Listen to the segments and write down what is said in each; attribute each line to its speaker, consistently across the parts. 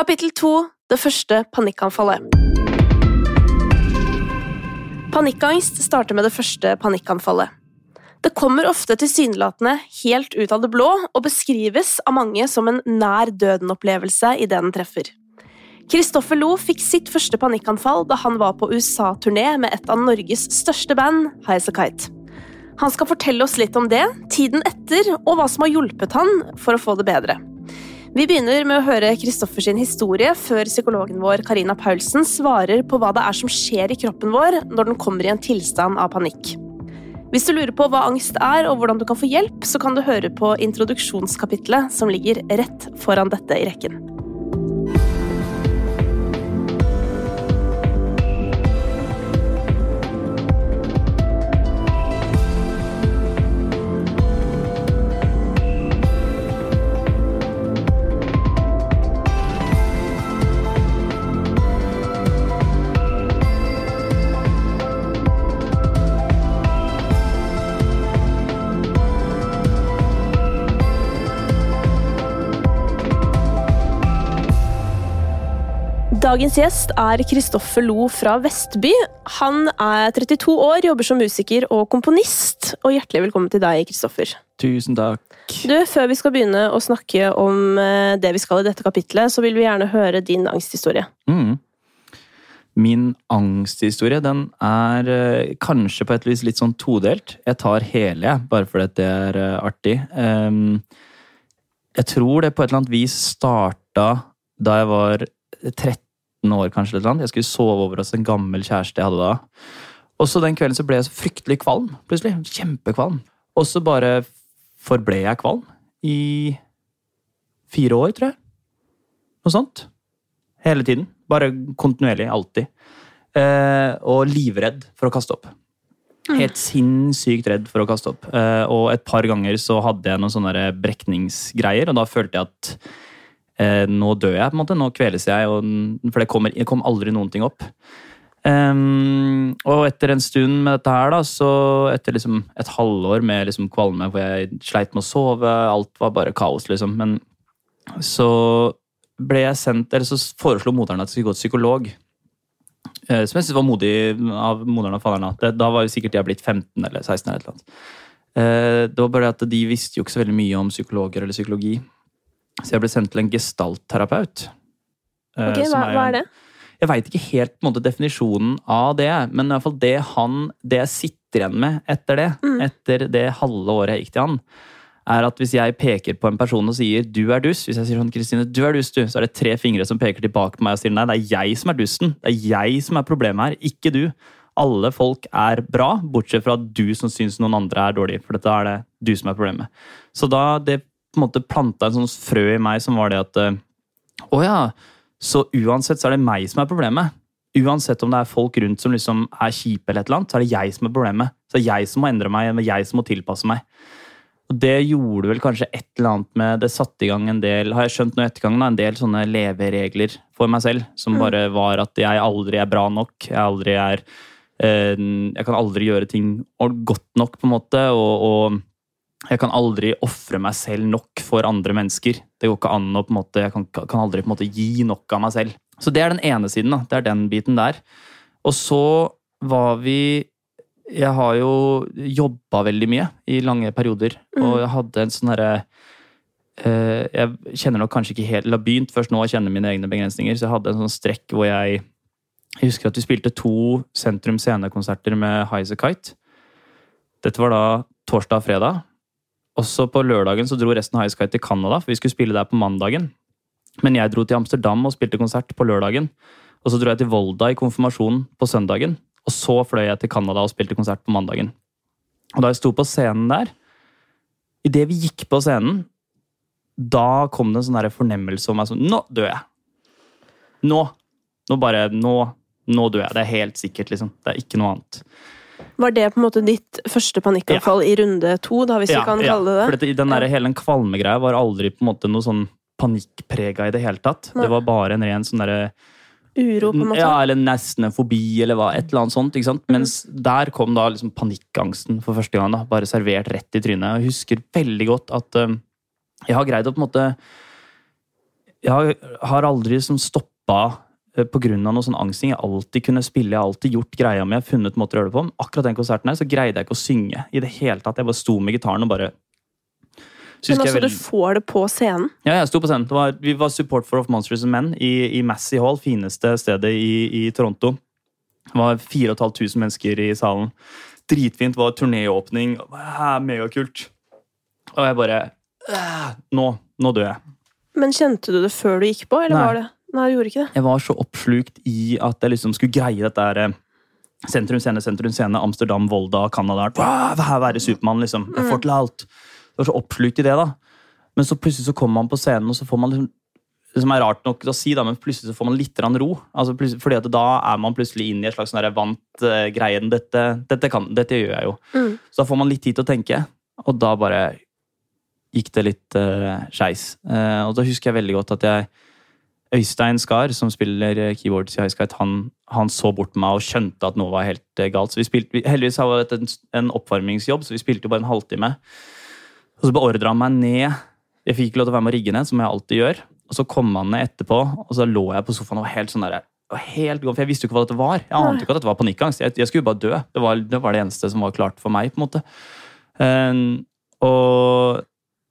Speaker 1: Kapittel to Det første panikkanfallet. Panikkangst starter med det første panikkanfallet. Det kommer ofte tilsynelatende helt ut av det blå og beskrives av mange som en nær døden-opplevelse idet den treffer. Kristoffer Lo fikk sitt første panikkanfall da han var på USA-turné med et av Norges største band, Highasakite. Han skal fortelle oss litt om det, tiden etter og hva som har hjulpet han for å få det bedre. Vi begynner med å høre Kristoffer sin historie før psykologen vår Karina Paulsen svarer på hva det er som skjer i kroppen vår når den kommer i en tilstand av panikk. Hvis du lurer på hva angst er og hvordan du kan få hjelp, så kan du høre på introduksjonskapitlet som ligger rett foran dette i rekken. Dagens gjest er Kristoffer Lo fra Vestby. Han er 32 år, jobber som musiker og komponist. Og hjertelig velkommen til deg, Kristoffer.
Speaker 2: Tusen takk.
Speaker 1: Du, Før vi skal begynne å snakke om eh, det vi skal i dette kapitlet, så vil vi gjerne høre din angsthistorie.
Speaker 2: Mm. Min angsthistorie den er uh, kanskje på et vis litt sånn todelt. Jeg tar hele, jeg, bare fordi det er uh, artig. Um, jeg tror det på et eller annet vis starta da jeg var 13 år, kanskje. eller noe. Jeg skulle sove over hos en gammel kjæreste jeg hadde da. Og så den kvelden så ble jeg så fryktelig kvalm. plutselig. Kjempekvalm. Og så bare forble jeg kvalm i fire år, tror jeg. Noe sånt. Hele tiden. Bare kontinuerlig. Alltid. Eh, og livredd for å kaste opp. Helt sinnssykt redd for å kaste opp. Eh, og et par ganger så hadde jeg noen sånne brekningsgreier, og da følte jeg at eh, nå dør jeg, på en måte. Nå kveles jeg, og, for det kommer, det kom aldri noen ting opp. Um, og etter en stund med dette her, da, så etter liksom et halvår med liksom kvalme hvor jeg sleit med å sove, alt var bare kaos, liksom. Men så ble jeg sendt, eller så foreslo moderen at jeg skulle gå til psykolog. Uh, som jeg syntes var modig av moderen og faderen. Da var jo sikkert jeg blitt 15 eller 16. eller et eller annet. Uh, det var bare at de visste jo ikke så veldig mye om psykologer eller psykologi. Så jeg ble sendt til en gestaltterapeut.
Speaker 1: Okay, ok, hva, hva, er det?
Speaker 2: Jeg veit ikke helt på en måte, definisjonen av det, men i hvert fall det han Det jeg sitter igjen med etter det, mm. etter det halve året jeg gikk til han, er at hvis jeg peker på en person og sier 'du er dus', hvis jeg sier sånn 'Kristine, du er dus, du, så er det tre fingre som peker tilbake på meg og sier 'nei, det er jeg som er dusten'. Det er jeg som er problemet her, ikke du. Alle folk er bra, bortsett fra du som syns noen andre er dårlige, For dette er det du som er problemet. Så da det på en måte planta en sånn frø i meg som var det at eh, Å ja, så uansett så er det meg som er problemet. Uansett om det er folk rundt som liksom er kjipe, eller et eller annet, så er det jeg som er problemet. Så det er jeg som må endre meg, det er jeg som må tilpasse meg. Og Det gjorde vel kanskje et eller annet med Det satte i gang en del har jeg skjønt nå ettergang, en del sånne leveregler for meg selv. Som mm. bare var at jeg aldri er bra nok. Jeg aldri er eh, Jeg kan aldri gjøre ting godt nok, på en måte. og, og jeg kan aldri ofre meg selv nok for andre mennesker. Det går ikke an å på en måte, Jeg kan, kan aldri på en måte gi nok av meg selv. Så det er den ene siden. da, Det er den biten der. Og så var vi Jeg har jo jobba veldig mye i lange perioder, mm. og jeg hadde en sånn herre uh, Jeg kjenner nok kanskje ikke helt Eller begynt først nå å kjenne mine egne begrensninger, så jeg hadde en sånn strekk hvor jeg Jeg husker at vi spilte to Sentrum Scene-konserter med Highasakite. Dette var da torsdag og fredag. Også på lørdagen så dro resten av High Sky til Canada, for vi skulle spille der på mandagen. Men jeg dro til Amsterdam og spilte konsert på lørdagen. Og så dro jeg til Volda i konfirmasjonen på søndagen. Og så fløy jeg til Canada og spilte konsert på mandagen. Og da jeg sto på scenen der, idet vi gikk på scenen, da kom det en sånn fornemmelse om meg sånn Nå dør jeg! Nå! Nå bare Nå, nå dør jeg. Det er helt sikkert, liksom. Det er ikke noe annet.
Speaker 1: Var det på en måte ditt første panikkanfall ja. i runde to, da, hvis ja, vi kan kalle det det?
Speaker 2: For dette, den der, hele den kvalmegreia var aldri på en måte noe sånn panikkprega i det hele tatt. Nei. Det var bare en ren sånn derre
Speaker 1: Uro, på en måte?
Speaker 2: Ja, eller nesten en fobi, eller hva, et eller annet sånt. ikke sant? Mens mm. der kom da liksom panikkangsten for første gang. da, Bare servert rett i trynet. Jeg husker veldig godt at um, jeg har greid å på en måte Jeg har aldri som stoppa eh, av noe sånn angsting. Jeg alltid kunne spille, jeg har alltid gjort greia mi. Jeg har funnet måter å gjøre det på. Men akkurat den konserten her så greide jeg ikke å synge i det hele tatt. Jeg bare sto med gitaren og bare
Speaker 1: Men
Speaker 2: altså,
Speaker 1: altså, du får det på scenen.
Speaker 2: Ja, jeg sto på scenen. Det var, vi var support for Of Monsters and Men i, i Massey Hall, fineste stedet i, i Toronto. Det var 4500 mennesker i salen. Dritfint. Det var turnéåpning. Megakult. Og jeg bare Nå, nå dør jeg.
Speaker 1: Men kjente du det før du gikk på, eller
Speaker 2: Nei.
Speaker 1: var det Nei, du gjorde ikke det.
Speaker 2: Jeg var så oppslukt i at jeg liksom skulle greie dette her eh, Sentrum Scene, Sentrum Scene, Amsterdam, Volda, Canada. Her være Supermann, liksom. Jeg får til alt. Jeg var så oppslukt i det, da. Men så plutselig så kommer man på scenen, og så får man liksom det som er rart nok å si, da, men plutselig så får man litt ro. Altså, fordi at da er man plutselig inn i et slags sånn vant uh, greie. Dette, dette, kan, dette gjør jeg jo.
Speaker 1: Mm.
Speaker 2: Så da får man litt tid til å tenke, og da bare gikk det litt uh, skeis. Uh, og da husker jeg veldig godt at jeg Øystein Skar, som spiller eh, keyboards i Highskite, han, han så bort på meg og skjønte at noe var helt eh, galt. Så vi spilte, heldigvis var det en, en oppvarmingsjobb, så vi spilte jo bare en halvtime. Og så beordra han meg ned. Jeg fikk ikke lov til å være med å rigge ned, som jeg alltid gjør. Og så kom han ned etterpå, og så lå jeg på sofaen og var helt sånn der, helt for jeg visste jo ikke hva dette var. Jeg ante ikke at dette var panikkangst. Jeg, jeg skulle jo bare dø. Det var, det var det eneste som var klart for meg. på en måte. Um, og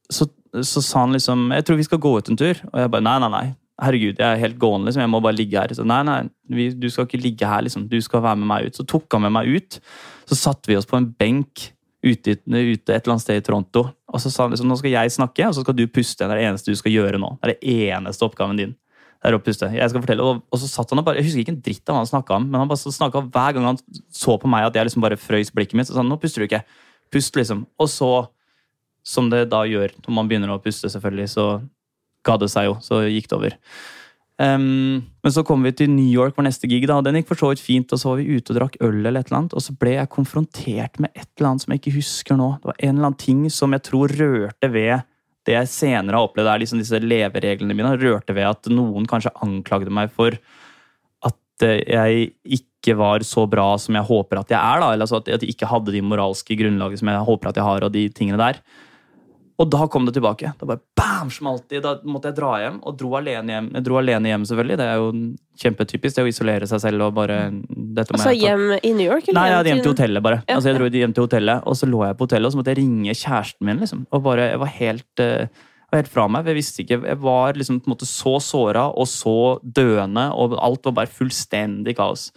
Speaker 2: så, så sa han liksom Jeg tror vi skal gå ut en tur. Og jeg bare nei, nei, nei. Herregud, jeg er helt gående. liksom, Jeg må bare ligge her. Så nei, nei, vi, du skal ikke ligge her. liksom, Du skal være med meg ut. Så tok han med meg ut. Så satte vi oss på en benk ute, ute et eller annet sted i Toronto. Og så sa han liksom, nå skal jeg snakke, og så skal du puste. Det er det eneste du skal gjøre nå. Det er det eneste oppgaven din. Det er å puste. Jeg skal fortelle. Og, og så satt han og bare, Jeg husker ikke en dritt av hva han snakka om, men han bare snakka hver gang han så på meg at jeg liksom bare frøys blikket mitt. Så sa han, nå puster du ikke. Pust, liksom. Og så, som det da gjør når man begynner å puste, selvfølgelig, så ga det seg jo. Så gikk det over. Um, men så kom vi til New York, for neste gig, da, og den gikk for så vidt fint. Og så var vi ute og drakk øl, eller et eller annet, og så ble jeg konfrontert med et eller annet som jeg ikke husker nå. Det var en eller annen ting som jeg tror rørte ved det jeg senere har opplevd, er liksom disse levereglene mine, rørte ved at noen kanskje anklagde meg for at eh, jeg ikke var så bra som jeg håper at jeg er. da, eller altså at jeg ikke hadde de moralske grunnlaget som jeg håper at jeg har, og de tingene der. Og da kom det tilbake. Da bare bam, smalt det. Da måtte jeg dra hjem, og dro alene hjem. Jeg dro alene hjem, selvfølgelig. Det er jo kjempetypisk, det å isolere seg selv og bare dette
Speaker 1: Altså hjem i New York? eller
Speaker 2: Nei, jeg hadde hjem til hotellet, bare.
Speaker 1: Ja,
Speaker 2: altså, jeg dro hjem til hotellet, Og så lå jeg på hotellet, og så måtte jeg ringe kjæresten min. liksom. Og bare, Jeg var helt, eh, jeg var helt fra meg. Jeg visste ikke, jeg var liksom på en måte så såra og så døende, og alt var bare fullstendig kaos.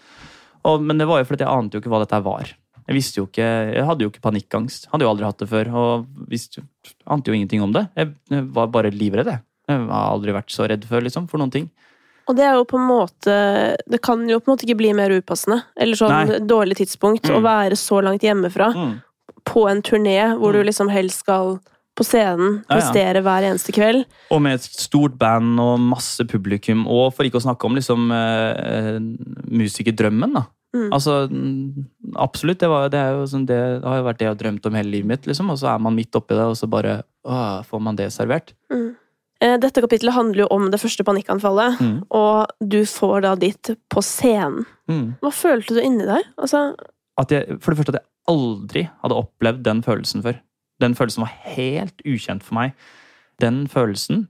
Speaker 2: Og, men det var jo fordi jeg ante jo ikke hva dette var. Jeg visste jo ikke, jeg hadde jo ikke panikkangst. Hadde jo aldri hatt det før. Og visste, ante jo ingenting om det. Jeg, var bare livredd, jeg. Jeg har aldri vært så redd før, liksom, for noen ting.
Speaker 1: Og det er jo på en måte Det kan jo på en måte ikke bli mer upassende. Eller sånn
Speaker 2: Nei.
Speaker 1: dårlig tidspunkt å
Speaker 2: Mm.
Speaker 1: være så langt hjemmefra
Speaker 2: Mm.
Speaker 1: på en turné hvor
Speaker 2: Mm.
Speaker 1: du liksom helst skal på scenen,
Speaker 2: Ja, ja.
Speaker 1: hver eneste kveld.
Speaker 2: Og med et stort band og masse publikum, og for ikke å snakke om liksom eh, musikerdrømmen, da.
Speaker 1: Mm.
Speaker 2: Altså, absolutt. Det, var, det, jo sånn, det har jo vært det jeg har drømt om hele livet mitt, liksom. Og så er man midt oppi det, og så bare å, får man det servert.
Speaker 1: Mm. Eh, Dette kapitlet handler jo om det første panikkanfallet,
Speaker 2: Mm.
Speaker 1: og du får da ditt på scenen.
Speaker 2: Mm.
Speaker 1: Hva følte du inni deg? Altså,
Speaker 2: At jeg, for det første at jeg aldri hadde opplevd den følelsen før. Den følelsen var helt ukjent for meg. Den følelsen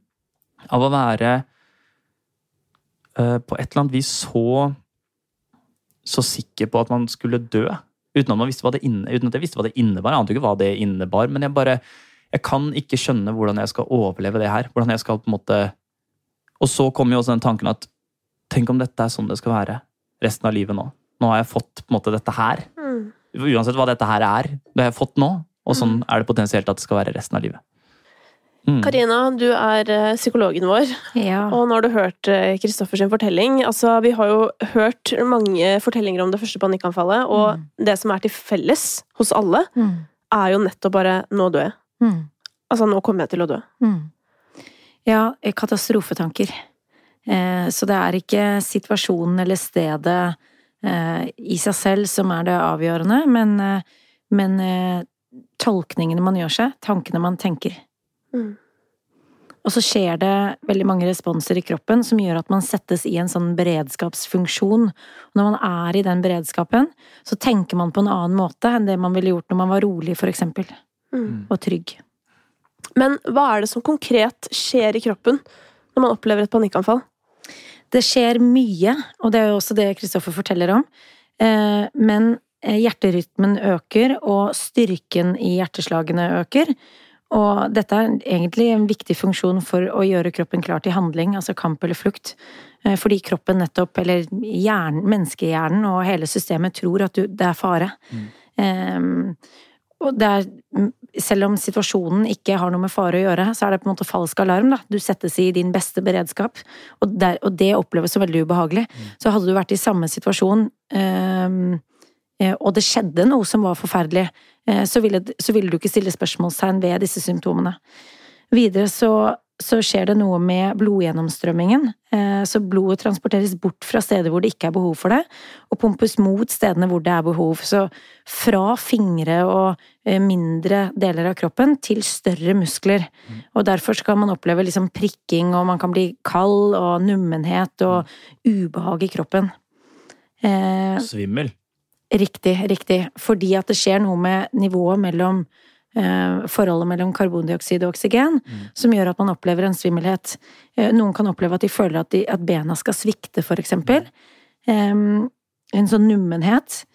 Speaker 2: av å være eh, på et eller annet vis så så sikker på at man skulle dø. Uten at, man visste inne, uten at jeg visste hva det innebar. Jeg ante ikke hva det innebar, men jeg bare jeg kan ikke skjønne hvordan jeg skal overleve det her. Hvordan jeg skal på en måte Og så kommer jo også den tanken at tenk om dette er sånn det skal være resten av livet nå. Nå har jeg fått på en måte dette her.
Speaker 1: mm.
Speaker 2: Uansett hva dette her er, det har jeg fått nå. Og sånn er det potensielt at det skal være resten av livet. Mm.
Speaker 1: Karina, du er eh, psykologen vår,
Speaker 3: Ja.
Speaker 1: og nå har du hørt Kristoffers fortelling. Altså, vi har jo hørt mange fortellinger om det første panikkanfallet, og
Speaker 3: Mm.
Speaker 1: det som er til felles hos alle,
Speaker 3: Mm.
Speaker 1: er jo nettopp bare 'nå dør jeg'.
Speaker 3: Mm.
Speaker 1: Altså, nå kommer jeg til å dø.
Speaker 3: Mm. Ja, katastrofetanker. Eh, så det er ikke situasjonen eller stedet eh, i seg selv som er det avgjørende, men, eh, men eh, tolkningene man gjør seg, tankene man tenker.
Speaker 1: Mm.
Speaker 3: Og så skjer det veldig mange responser i kroppen som gjør at man settes i en sånn beredskapsfunksjon. Og når man er i den beredskapen, så tenker man på en annen måte enn det man ville gjort når man var rolig, for eksempel.
Speaker 1: Mm.
Speaker 3: Og trygg.
Speaker 1: Men hva er det som konkret skjer i kroppen når man opplever et panikkanfall?
Speaker 3: Det skjer mye, og det er jo også det Kristoffer forteller om. Eh, men eh, hjerterytmen øker, og styrken i hjerteslagene øker. Og dette er egentlig en viktig funksjon for å gjøre kroppen klar til handling, altså kamp eller flukt. Eh, fordi kroppen nettopp, eller hjernen, menneskehjernen og hele systemet tror at du, det er fare. Mm. Um, og det er, selv om situasjonen ikke har noe med fare å gjøre, så er det på en måte falsk alarm. da. Du settes i din beste beredskap, og, der, og det oppleves som veldig ubehagelig. Mm. Så hadde du vært i samme situasjon, um, og det skjedde noe som var forferdelig, så ville, så ville du ikke stille spørsmålstegn ved disse symptomene. Videre så så skjer det noe med blodgjennomstrømmingen. Eh, så blodet transporteres bort fra steder hvor det ikke er behov for det, og pumpes mot stedene hvor det er behov. Så fra fingre og eh, mindre deler av kroppen til større muskler. Mm. Og derfor skal man oppleve liksom prikking, og man kan bli kald og nummenhet og ubehag i kroppen.
Speaker 2: Eh, Svimmel.
Speaker 3: Riktig, riktig. Fordi at det skjer noe med nivået mellom Eh, forholdet mellom karbondioksid og oksygen, mm. som gjør at man opplever en svimmelhet. Eh, noen kan oppleve at de føler at, de, at bena skal svikte, for eksempel. Um, en sånn nummenhet.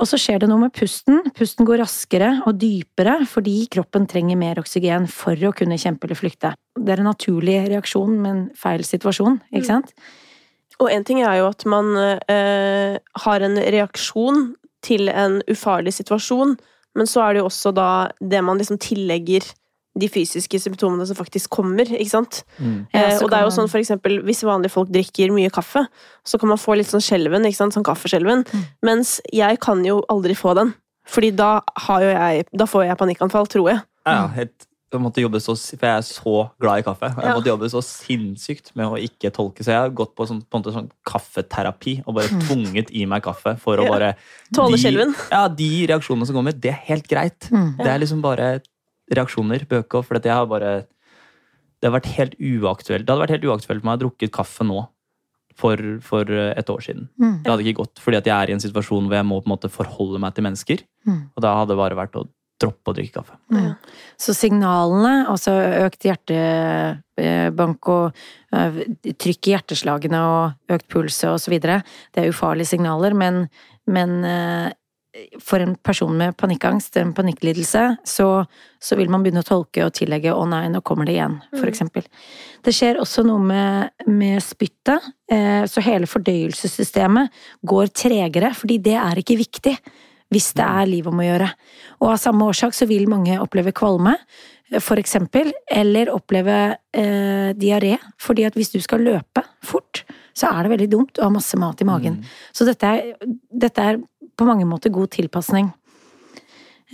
Speaker 3: Og så skjer det noe med pusten. Pusten går raskere og dypere fordi kroppen trenger mer oksygen for å kunne kjempe eller flykte. Det er en naturlig reaksjon, men feil situasjon, ikke mm.
Speaker 1: Og en ting er jo at man øh, har en reaksjon til en ufarlig situasjon, men så er det jo også da det man liksom tillegger de fysiske symptomene som faktisk kommer, ikke sant. Mm. Eh, og det er jo sånn for eksempel hvis vanlige folk drikker mye kaffe, så kan man få litt sånn skjelven, ikke sant, sånn kaffeskjelven, mm. mens jeg kan jo aldri få den. Fordi da har jo jeg Da får jeg panikkanfall, tror jeg.
Speaker 2: Ja, helt jeg måtte jobbe så, For jeg er så glad i kaffe. Jeg måtte jobbe så sinnssykt med å ikke tolke. Så jeg har gått på, sånn, på sånn kaffeterapi og bare mm. tvunget i meg kaffe for å bare
Speaker 1: Tåle skjelven?
Speaker 2: Ja, de reaksjonene som kommer, det er helt greit. Mm. Det er liksom bare reaksjoner. Bøker. For jeg har bare Det har vært helt uaktuelt. Det hadde vært helt uaktuelt med å ha drukket kaffe nå. For, for, et år siden. Mm. Det hadde ikke gått, fordi jeg er i en situasjon hvor jeg må på en måte forholde meg til mennesker. Mm. Og da hadde det bare vært å droppe å drikke kaffe.
Speaker 3: Mm. Så signalene, altså økt hjertebank og uh, trykk i hjerteslagene og økt puls og så videre, det er ufarlige signaler, men, men uh, for en person med panikkangst, en panikklidelse, så, så, vil man begynne å tolke og tillegge 'å nei, nå kommer det igjen', for mm. eksempel. Det skjer også noe med, med spyttet, eh, så hele fordøyelsessystemet går tregere, fordi det er ikke viktig hvis det er liv om å gjøre. Og av samme årsak så vil mange oppleve kvalme, for eksempel, eller oppleve eh, diaré. Fordi at hvis du skal løpe fort, så er det veldig dumt å ha masse mat i magen. Mm. Så dette er, dette er, på mange måter god tilpasning.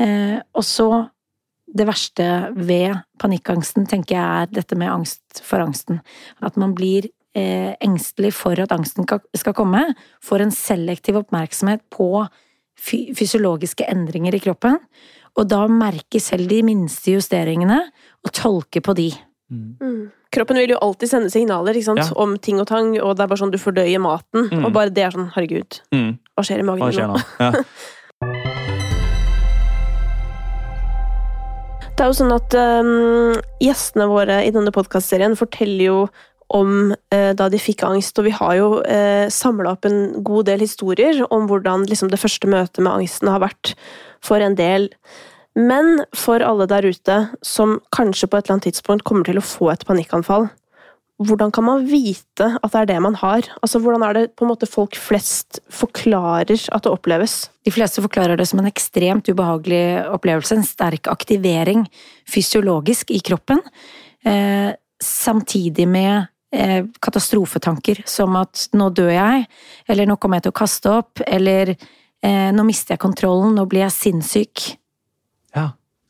Speaker 3: Eh, og så det verste ved panikkangsten, tenker jeg, er dette med angst for angsten. At man blir eh, engstelig for at angsten skal komme. Får en selektiv oppmerksomhet på fysiologiske endringer i kroppen, og da merke selv de minste justeringene og tolke på de.
Speaker 1: Mm. mm. Kroppen vil jo alltid sende signaler ja. om ting og tang, og det er bare sånn du fordøyer maten, mm. og bare det er sånn herregud, mm. hva skjer i magen skjer nå? Ja. det er jo sånn at um, gjestene våre i denne podkastserien forteller jo om eh, da de fikk angst, og vi har jo eh, samla opp en god del historier om hvordan liksom, det første møtet med angsten har vært for en del. Men for alle der ute som kanskje på et eller annet tidspunkt kommer til å få et panikkanfall, hvordan kan man vite at det er det man har? Altså, Hvordan er det på en måte folk flest forklarer at det oppleves?
Speaker 3: De fleste forklarer det som en ekstremt ubehagelig opplevelse, en sterk aktivering fysiologisk i kroppen, eh, samtidig med Eh, katastrofetanker, som at nå dør jeg, eller nå kommer jeg til å kaste opp, eller eh, nå mister jeg kontrollen, nå blir jeg sinnssyk.
Speaker 2: Ja.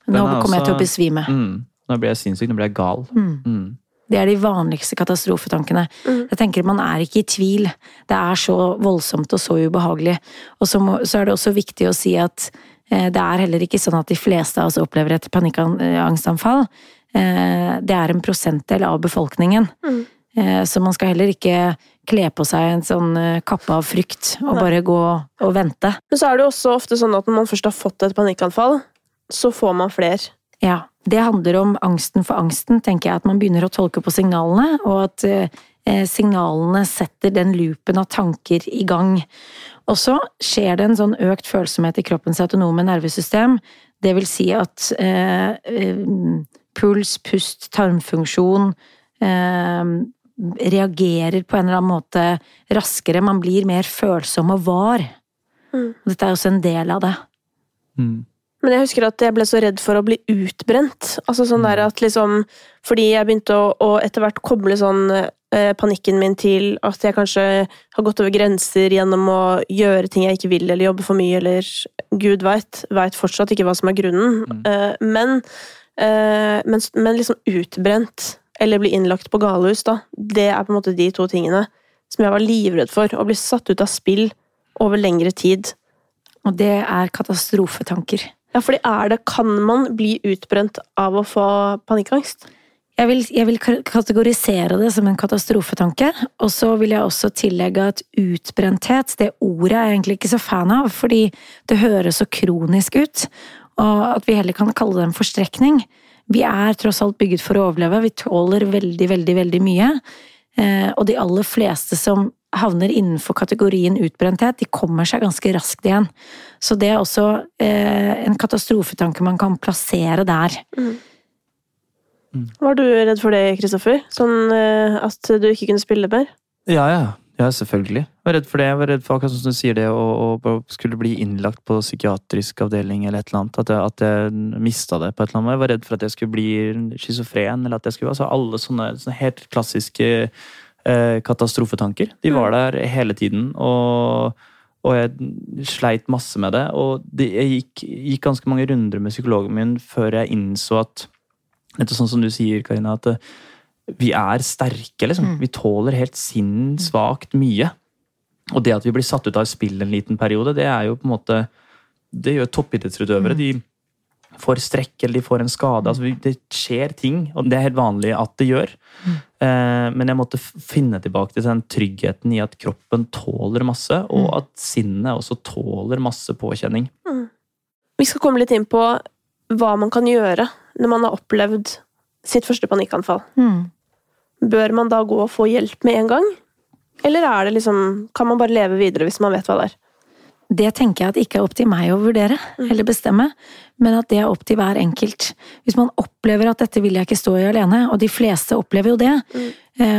Speaker 3: Nå kommer også, jeg til å besvime.
Speaker 2: Mm, nå blir jeg sinnssyk, nå blir jeg gal. Mm. Mm.
Speaker 3: Det er de vanligste katastrofetankene. Mm. Jeg tenker Man er ikke i tvil. Det er så voldsomt og så ubehagelig. Og så, må, så er det også viktig å si at eh, det er heller ikke sånn at de fleste av oss opplever et panikkangstanfall. Eh, det er en prosentdel av befolkningen. Mm. Eh, så man skal heller ikke kle på seg en sånn eh, kappe av frykt og Nei. bare gå og vente.
Speaker 1: Men så er det jo også ofte sånn at når man først har fått et panikkanfall, så får man flere
Speaker 3: Ja. Det handler om angsten for angsten, tenker jeg. At man begynner å tolke på signalene, og at eh, signalene setter den loopen av tanker i gang. Og så skjer det en sånn økt følsomhet i kroppens autonome nervesystem. Det vil si at eh, eh, puls, pust, tarmfunksjon eh, reagerer på en eller annen måte raskere. Man blir mer følsom og var.
Speaker 1: Mm.
Speaker 3: Dette er også en del av det.
Speaker 2: Mm.
Speaker 1: Men jeg husker at jeg ble så redd for å bli utbrent. Altså sånn der at liksom Fordi jeg begynte å, å etter hvert koble sånn eh, panikken min til at jeg kanskje har gått over grenser gjennom å gjøre ting jeg ikke vil, eller jobbe for mye, eller gud veit. Veit fortsatt ikke hva som er grunnen.
Speaker 2: Mm.
Speaker 1: Eh, men, eh, men, men liksom utbrent, eller bli innlagt på galehus, da. Det er på en måte de to tingene som jeg var livredd for. Å bli satt ut av spill over lengre tid.
Speaker 3: Og det er katastrofetanker.
Speaker 1: Ja, fordi er det Kan man bli utbrent av å få panikkangst?
Speaker 3: Jeg vil, jeg vil kategorisere det som en katastrofetanke, og så vil jeg også tillegge at utbrenthet, det ordet er jeg egentlig ikke så fan av, fordi det høres så kronisk ut, og at vi heller kan kalle det en forstrekning. Vi er tross alt bygget for å overleve, vi tåler veldig, veldig, veldig mye, eh, og de aller fleste som havner innenfor kategorien utbrenthet, de kommer seg ganske raskt igjen. Så det er også eh, en katastrofetanke man kan plassere der.
Speaker 1: Mm. Var du redd for det, Kristoffer? Sånn eh, at du ikke kunne spille mer?
Speaker 2: Ja, ja. Ja, selvfølgelig. Jeg var redd for det. Jeg var redd for akkurat som du sier det, å, skulle bli innlagt på psykiatrisk avdeling eller et eller annet. At jeg, at jeg mista det på et eller annet. Jeg var redd for at jeg skulle bli schizofren, eller at jeg skulle Altså alle sånne, sånne helt klassiske eh, katastrofetanker. De var der hele tiden, og, og jeg sleit masse med det. Og det, jeg gikk, gikk ganske mange runder med psykologen min før jeg innså at Nettopp sånn som du sier, Karina, at vi er sterke, liksom.
Speaker 3: Mm.
Speaker 2: Vi tåler helt sinnssvakt mye. Og det at vi blir satt ut av spill en liten periode, det er jo på en måte Det gjør toppidrettsutøvere. De får strekk eller de får en skade. Altså, det skjer ting, og det er helt vanlig at det gjør. Eh, men jeg måtte finne tilbake til den tryggheten i at kroppen tåler masse, og at sinnet også tåler masse påkjenning.
Speaker 1: Vi skal komme litt inn på hva man kan gjøre når man har opplevd sitt første panikkanfall.
Speaker 3: Mm.
Speaker 1: Bør man da gå og få hjelp med en gang? Eller er det liksom, kan man bare leve videre hvis man vet hva det er?
Speaker 3: Det tenker jeg at ikke er opp til meg å vurdere eller bestemme, men at det er opp til hver enkelt. Hvis man opplever at dette vil jeg ikke stå i alene, og de fleste opplever jo det, mm.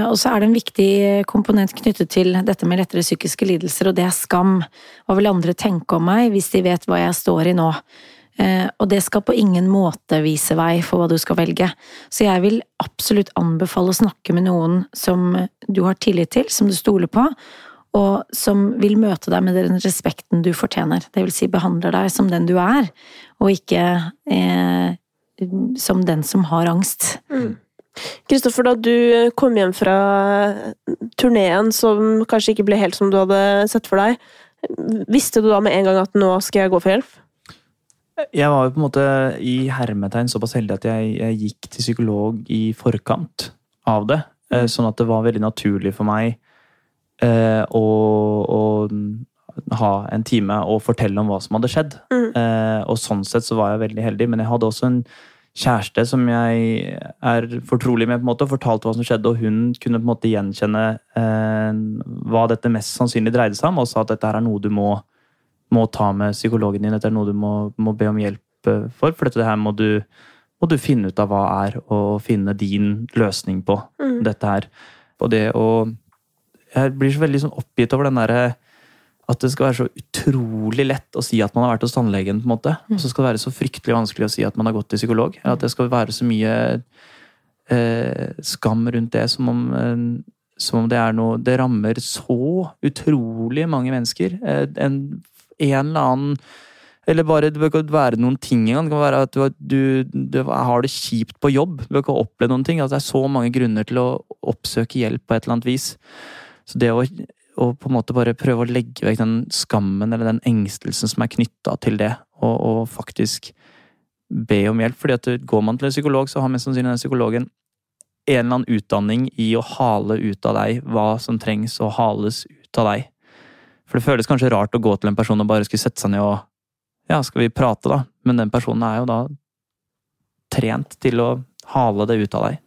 Speaker 3: og så er det en viktig komponent knyttet til dette med lettere psykiske lidelser, og det er skam. Hva vil andre tenke om meg hvis de vet hva jeg står i nå? Eh, Og det skal på ingen måte vise vei for hva du skal velge. Så jeg vil absolutt anbefale å snakke med noen som du har tillit til, som du stoler på, og som vil møte deg med den respekten du fortjener. Det vil si behandler deg som den du er, og ikke eh, som den som har angst.
Speaker 1: Kristoffer, da du kom hjem fra turneen som kanskje ikke ble helt som du hadde sett for deg, visste du da med en gang at nå skal jeg gå for hjelp?
Speaker 2: Jeg var jo på en måte i hermetegn såpass heldig at jeg, jeg gikk til psykolog i forkant av det. eh, Sånn at det var veldig naturlig for meg eh, å, å ha en time og fortelle om hva som hadde skjedd.
Speaker 1: Mm.
Speaker 2: Eh, og sånn sett så var jeg veldig heldig, men jeg hadde også en kjæreste som jeg er fortrolig med, på en måte, og fortalte hva som skjedde, og hun kunne på en måte gjenkjenne eh, hva dette mest sannsynlig dreide seg om, og sa at dette her er noe du må, må ta med psykologen din, dette er noe du må, må be om hjelp eh, for, for dette her må du, må du finne ut av hva er, og finne din løsning på
Speaker 1: Mm.
Speaker 2: dette her. Og det å Jeg blir så veldig sånn oppgitt over den derre at det skal være så utrolig lett å si at man har vært hos tannlegen, på en måte. Og så skal det være så fryktelig vanskelig å si at man har gått til psykolog. At det skal være så mye eh, skam rundt det, som om, eh, som om det er noe Det rammer så utrolig mange mennesker. Eh, en, en eller annen eller bare, Det bør ikke være noen ting engang. Det kan være at du, du, har det kjipt på jobb. Du bør ikke oppleve noen ting. Altså, det er så mange grunner til å oppsøke hjelp på et eller annet vis. Så det å, å på en måte bare prøve å legge vekk den skammen eller den engstelsen som er knytta til det, og, og faktisk be om hjelp. fordi at går man til en psykolog, så har mest sannsynlig den psykologen en eller annen utdanning i å hale ut av deg hva som trengs å hales ut av deg. For det føles kanskje rart å gå til en person og bare skulle sette seg ned og Ja, skal vi prate, da? Men den personen er jo da trent til å hale det ut av deg.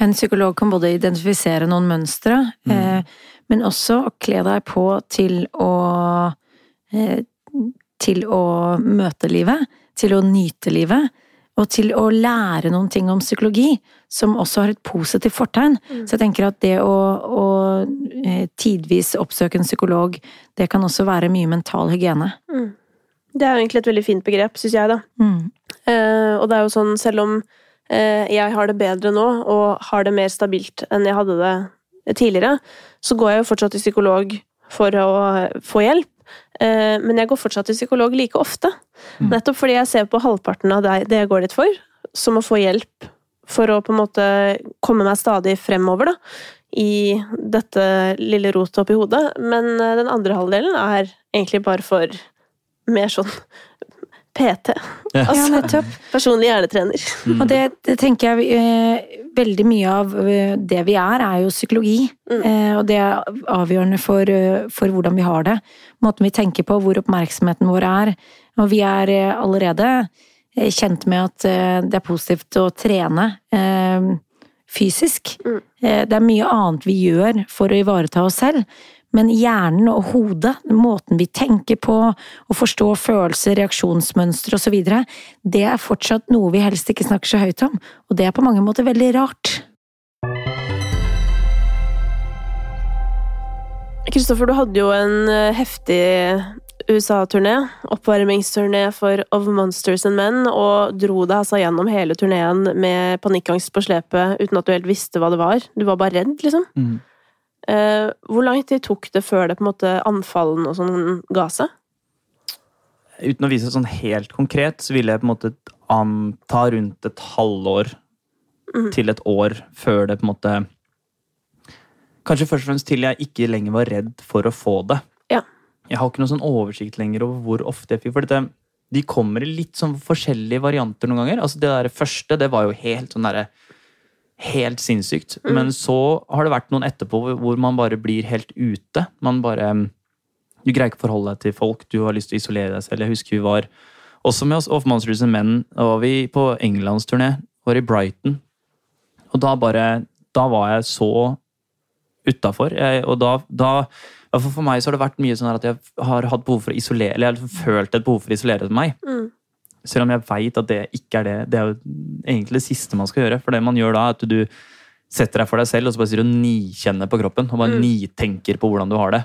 Speaker 3: En psykolog kan både identifisere noen mønstre,
Speaker 2: Mm.
Speaker 3: eh, men også kle deg på til å eh, Til å møte livet, til å nyte livet, og til å lære noen ting om psykologi, som også har et positivt fortegn. Så jeg tenker at det å, å eh, tidvis oppsøke en psykolog, det kan også være mye mental hygiene.
Speaker 1: Det er jo egentlig et veldig fint begrep, syns jeg, da.
Speaker 3: Mm.
Speaker 1: Eh, og det er jo sånn, selv om eh, jeg har det bedre nå, og har det mer stabilt enn jeg hadde det tidligere, så går jeg jo fortsatt til psykolog for å få hjelp. Eh, men jeg går fortsatt til psykolog like ofte. Nettopp fordi jeg ser på halvparten av det, det jeg går dit for, som å få hjelp for å på en måte komme meg stadig fremover, da. I dette lille rotet oppi hodet. Men eh, den andre halvdelen er egentlig bare for mer sånn PT.
Speaker 2: Ja.
Speaker 3: Ja, nettopp.
Speaker 1: Personlig hjernetrener.
Speaker 3: Og det, det tenker jeg eh, veldig mye av eh, det vi er, er jo psykologi.
Speaker 1: Mm.
Speaker 3: Eh, og det er avgjørende for, eh, for hvordan vi har det. Måten vi tenker på, hvor oppmerksomheten vår er. Og vi er eh, allerede kjent med at eh, det er positivt å trene eh, fysisk.
Speaker 1: Mm.
Speaker 3: Eh, det er mye annet vi gjør for å ivareta oss selv. Men hjernen og hodet, måten vi tenker på, å forstå følelser, reaksjonsmønstre osv., det er fortsatt noe vi helst ikke snakker så høyt om. Og det er på mange måter veldig rart.
Speaker 1: Kristoffer, du hadde jo en eh, heftig USA-turné, oppvarmingsturné for Of Monsters and Men, og dro deg altså gjennom hele turneen med panikkangst på slepet uten at du helt visste hva det var. Du var bare redd, liksom.
Speaker 2: Mm.
Speaker 1: Eh, hvor lang tid tok det før det på en måte anfallene og sånn ga seg?
Speaker 2: Uten å vise det sånn helt konkret, så ville jeg på en måte anta rundt et halvår
Speaker 1: Mhm.
Speaker 2: til et år før det på en måte Kanskje først og fremst til jeg ikke lenger var redd for å få det.
Speaker 1: Ja.
Speaker 2: Jeg har ikke noen sånn oversikt lenger over hvor ofte jeg fikk For dette, de kommer i litt sånn forskjellige varianter noen ganger. Altså Det der første, det var jo helt sånn derre Helt sinnssykt.
Speaker 1: Mm.
Speaker 2: Men så har det vært noen etterpå hvor- man bare blir helt ute. Man bare Du greier ikke å forholde deg til folk, du har lyst til å isolere deg selv. Jeg husker vi var også med oss Off Monsters and Men. Da var vi på englandsturné, var i Brighton. Og da bare Da var jeg så utafor. Og da, da For meg så har det vært mye sånn at jeg har hatt behov for å isolere Eller jeg har følt et behov for å isolere meg.
Speaker 1: Mm.
Speaker 2: Selv om jeg veit at det ikke er det. Det er jo egentlig det siste man skal gjøre. For det man gjør da, er at du setter deg for deg selv og så bare sier du nikjenner på kroppen. Og bare
Speaker 1: Mm.
Speaker 2: nitenker på hvordan du har det.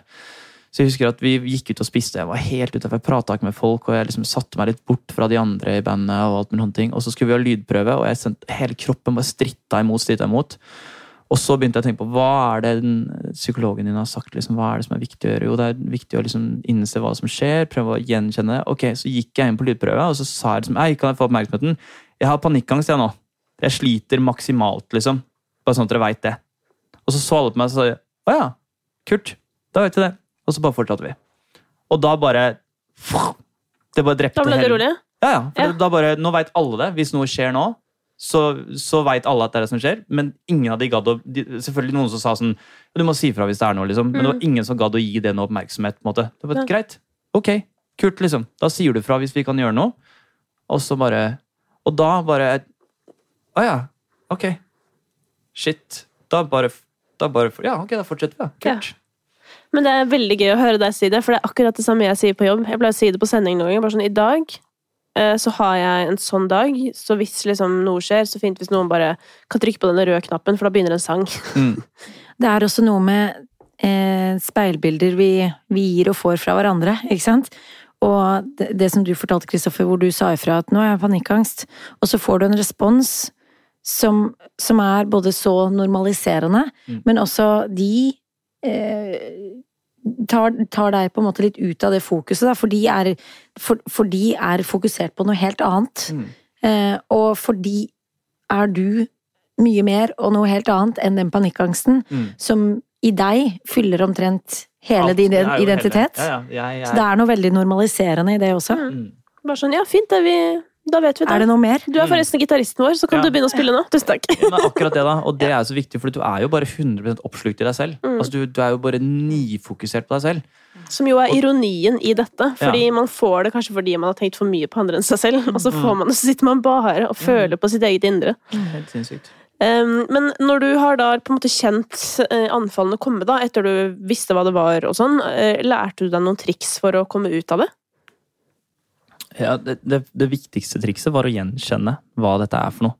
Speaker 2: Så jeg husker at vi gikk ut og spiste. Jeg var helt utafor. Jeg prata ikke med folk, og jeg liksom satte meg litt bort fra de andre i bandet. Og alt med sånne ting. Og så skulle vi ha lydprøve, og jeg sendte hele kroppen bare stritta imot, stritta imot. Og så begynte jeg å tenke på hva er det den psykologen din har sagt. liksom, Hva er det som er viktig å gjøre? Jo, det er viktig å liksom innse hva som skjer, prøve å gjenkjenne det. Ok, Så gikk jeg inn på lydprøve, og så sa jeg liksom Ei, kan jeg få oppmerksomheten? Jeg har panikkangst, jeg nå. Jeg sliter maksimalt, liksom. Bare sånn at dere veit det. Og så så alle på meg og sa å ja, kult. Da vet vi det. Og så bare fortsatte vi. Og da bare Det bare drepte
Speaker 1: Da ble det
Speaker 2: hele-
Speaker 1: rolig?
Speaker 2: ja, ja. For
Speaker 1: Ja.
Speaker 2: Da bare, nå veit alle det. Hvis noe skjer nå, så, så veit alle at det er det som skjer. Men ingen av de gadd å de, Selvfølgelig noen som sa sånn Du må si fra hvis det er noe, liksom. Men det var ingen som gadd å gi det noe oppmerksomhet. på en måte. Det var
Speaker 1: Ja.
Speaker 2: greit. Ok, kult, liksom. Da sier du fra hvis vi kan gjøre noe. Og så bare Og da bare Å ja. Ok. Shit. Da bare, da bare Ja, ok, da fortsetter vi, da. Kult.
Speaker 1: Men det er veldig gøy å høre deg si det, for det er akkurat det samme jeg sier på jobb. Jeg pleier å si det på sending noen ganger. Bare sånn, I dag så har jeg en sånn dag, så hvis liksom noe skjer, så fint hvis noen bare kan trykke på denne røde knappen, for da begynner en sang.
Speaker 2: Mm.
Speaker 3: Det er også noe med eh, speilbilder vi, vi gir og får fra hverandre, ikke sant? Og det, det som du fortalte, Kristoffer, hvor du sa ifra at nå har jeg panikkangst, og så får du en respons som, som er både så normaliserende,
Speaker 2: Mm.
Speaker 3: men også de eh, tar, tar deg på en måte litt ut av det fokuset, da, for de er, for, for de er fokusert på noe helt annet.
Speaker 2: Mm.
Speaker 3: Eh, og fordi er du mye mer og noe helt annet enn den panikkangsten
Speaker 2: Mm.
Speaker 3: som i deg fyller omtrent hele
Speaker 2: Alt.
Speaker 3: din identitet.
Speaker 2: hele- Ja, ja. Jeg, jeg,
Speaker 3: Så det er noe veldig normaliserende i det også.
Speaker 2: Mm.
Speaker 1: Bare sånn, ja, fint det, vi, Da vet vi det.
Speaker 3: Er det noe mer?
Speaker 1: Du er forresten gitaristen vår, så kan
Speaker 2: Ja.
Speaker 1: du begynne å spille nå. Tusen takk.
Speaker 2: Ja, men akkurat det da, Og det er så viktig, for du er jo bare 100 oppslukt i deg selv.
Speaker 1: Mm.
Speaker 2: Altså, du, du er jo bare nifokusert på deg selv.
Speaker 1: Som jo er ironien i dette. Fordi
Speaker 2: Ja.
Speaker 1: man får det kanskje fordi man har tenkt for mye på andre enn seg selv. Og så,
Speaker 2: Mm.
Speaker 1: får man, så sitter man bare og føler på sitt eget indre.
Speaker 2: Helt sinnssykt.
Speaker 1: Um, men når du har da på en måte kjent eh, anfallene komme, da, etter du visste hva det var og sånn, eh, lærte du deg noen triks for å komme ut av det?
Speaker 2: Ja, det, det, det viktigste trikset var å gjenkjenne hva dette er for noe.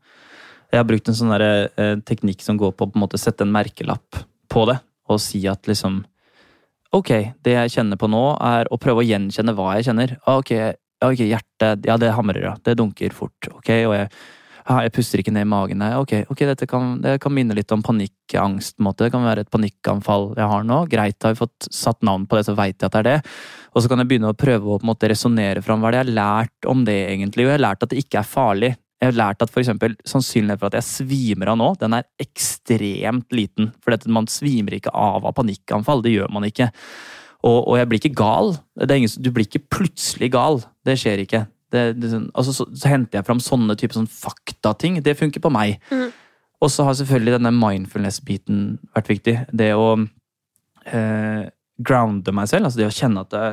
Speaker 2: Jeg har brukt en sånn der, eh, teknikk som går på å sette en merkelapp på det, og si at liksom Ok, det jeg kjenner på nå, er å prøve å gjenkjenne hva jeg kjenner. Ah, Ok, ja, ok, hjertet, ja, det hamrer, ja. Det dunker fort. Ok, og jeg, ah, jeg puster ikke ned i magen. Nei, ok, ok, dette kan, det kan minne litt om panikkangst. på en måte. Det kan være et panikkanfall jeg har nå. Greit, har vi fått satt navn på det, så veit jeg at det er det. Og så kan jeg begynne å prøve å på en måte resonnere fram hva det jeg har lært om det, egentlig. Og jeg har lært at det ikke er farlig. Jeg har lært at for eksempel, sannsynligheten for at jeg svimer av nå, den er ekstremt liten. For man svimer ikke av av panikkanfall. Det gjør man ikke. Og, og jeg blir ikke gal. Det er ingen, du blir ikke plutselig gal. Det skjer ikke. Det, det, sånn- altså, så, så henter jeg fram sånne typer sånn faktating. Det funker på meg.
Speaker 1: Mm.
Speaker 2: Og så har selvfølgelig denne mindfulness-biten vært viktig. Det å eh, grounde meg selv. Altså det å kjenne at det,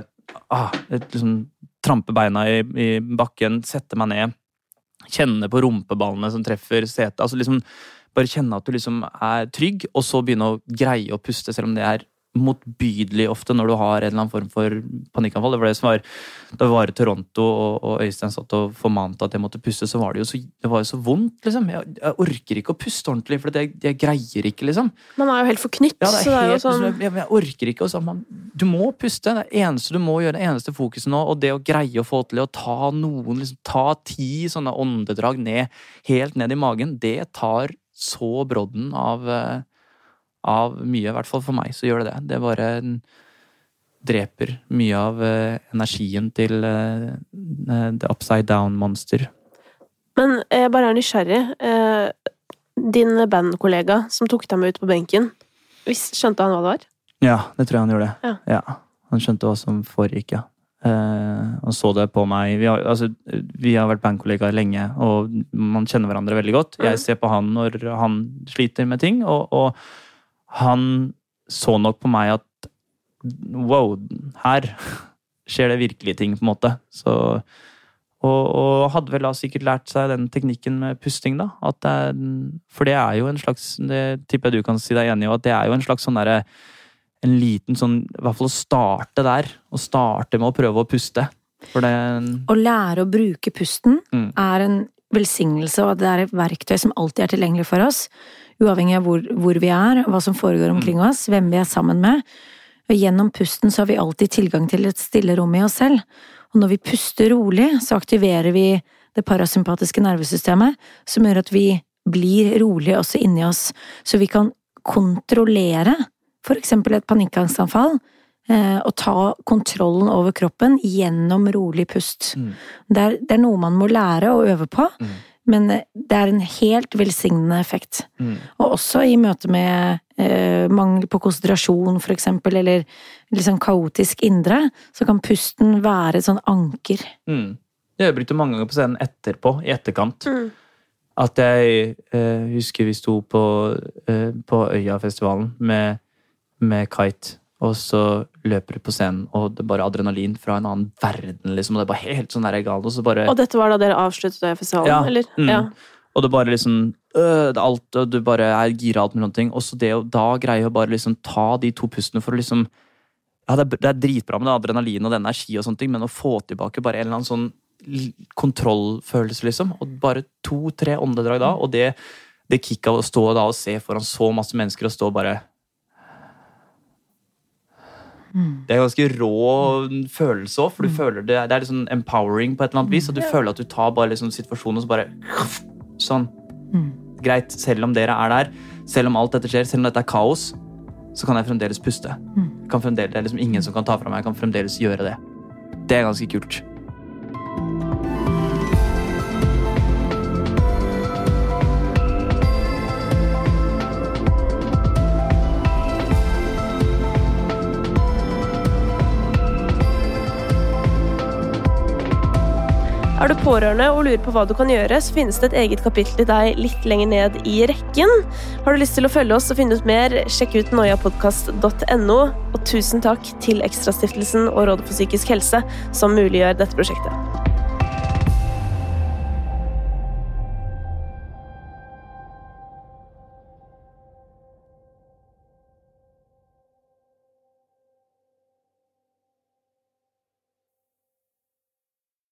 Speaker 2: ah, liksom, Trampe beina i, i bakken, sette meg ned. Kjenne på rumpeballene som treffer setet. Altså liksom, bare kjenne at du liksom er trygg, og så begynne å greie å puste, selv om det er motbydelig ofte når du har en eller annen form for panikkanfall. Det var det som var Da vi var i Toronto og, og Øystein satt og formante at jeg måtte puste, så var det jo så, det var jo så vondt, liksom. Jeg, jeg orker ikke å puste ordentlig, for jeg, jeg greier ikke, liksom.
Speaker 1: Man er jo helt forknytt.
Speaker 2: Ja, det
Speaker 1: så
Speaker 2: er
Speaker 1: det er sånn
Speaker 2: jeg, jeg orker ikke. Så, man, du må puste. Det er eneste du må gjøre. Det eneste fokuset nå. Og det å greie å få til å ta noen liksom, Ta ti sånne åndedrag ned, helt ned i magen, det tar så brodden av, eh, av mye. I hvert fall for meg så gjør det det. Det bare dreper mye av eh, energien til eh, the upside down monster.
Speaker 1: Men jeg bare er nysgjerrig. Eh, din bandkollega som tok deg med ut på benken, skjønte han hva det var?
Speaker 2: Ja, det tror jeg han gjorde.
Speaker 1: Ja.
Speaker 2: Han skjønte hva som foregikk, ja. Eh, han så det på meg. Vi har, altså, vi har vært bandkollegaer lenge, og man kjenner hverandre veldig godt.
Speaker 1: Mm.
Speaker 2: Jeg ser på han når han sliter med ting, og, og han så nok på meg at wow, her skjer det virkelige ting, på en måte. Så og, og hadde vel da sikkert lært seg den teknikken med pusting, da. At det er, for det er jo en slags Det tipper jeg du kan si deg enig i, at det er jo en slags sånn derre En liten sånn I hvert fall å starte der. Å starte med å prøve å puste. For det
Speaker 3: Å lære å bruke pusten
Speaker 2: Mm.
Speaker 3: er en velsignelse, og det er et verktøy som alltid er tilgjengelig for oss. Uavhengig av hvor, hvor vi er, hva som foregår omkring oss, hvem vi er sammen med. Og gjennom pusten så har vi alltid tilgang til et stille rom i oss selv. Og når vi puster rolig, så aktiverer vi det parasympatiske nervesystemet, som gjør at vi blir rolig også inni oss, så vi kan kontrollere for eksempel et panikkangstanfall, eh, og ta kontrollen over kroppen gjennom rolig pust.
Speaker 2: Mm.
Speaker 3: Det, er, det er noe man må lære og øve på,
Speaker 2: Mm.
Speaker 3: Men eh, det er en helt velsignende effekt.
Speaker 2: Mm.
Speaker 3: Og også i møte med eh, mangel på konsentrasjon, for eksempel, eller sånn kaotisk indre, så kan pusten være et sånn anker.
Speaker 2: Mm. Det har brukt det mange ganger på scenen etterpå, i etterkant.
Speaker 1: Mm.
Speaker 2: At jeg eh, husker vi sto på, eh, på Øyafestivalen med, med Kite, og så løper ut på scenen, og det er bare adrenalin fra en annen verden, liksom. Og det er bare helt sånn der galt, og så bare
Speaker 1: Og dette var da dere avsluttet festivalen,
Speaker 2: Ja,
Speaker 1: eller?
Speaker 2: mm.
Speaker 1: Ja.
Speaker 2: Og det bare liksom øh, det er alt, og Du bare er gira alt med noen ting. Og så det å da greie å bare liksom ta de to pustene for å liksom Ja, det er, det er dritbra med det adrenalin og det energi, og sånne ting, men å få tilbake bare en eller annen sånn kontrollfølelse, liksom. Og bare to-tre åndedrag da, og det, det kicket av å stå da og se foran så masse mennesker og stå og bare Det er ganske rå følelse òg, for du føler det, det er litt sånn empowering på et eller annet vis. At du føler at du tar bare liksom situasjonen og så bare Sånn.
Speaker 3: Mm.
Speaker 2: Greit, selv om dere er der, selv om alt dette skjer, selv om dette er kaos, så kan jeg fremdeles puste.
Speaker 3: Mm.
Speaker 2: Kan fremdeles, det er liksom ingen som kan ta fra meg. Jeg kan fremdeles gjøre det. Det er ganske kult.
Speaker 1: Pårørende og lurer på hva du kan gjøre, så finnes det et eget kapittel til deg litt lenger ned i rekken. Har du lyst til å følge oss og finne ut mer, sjekk ut noiapodkast.no. Og tusen takk til Ekstrastiftelsen og Rådet for psykisk helse, som muliggjør dette prosjektet.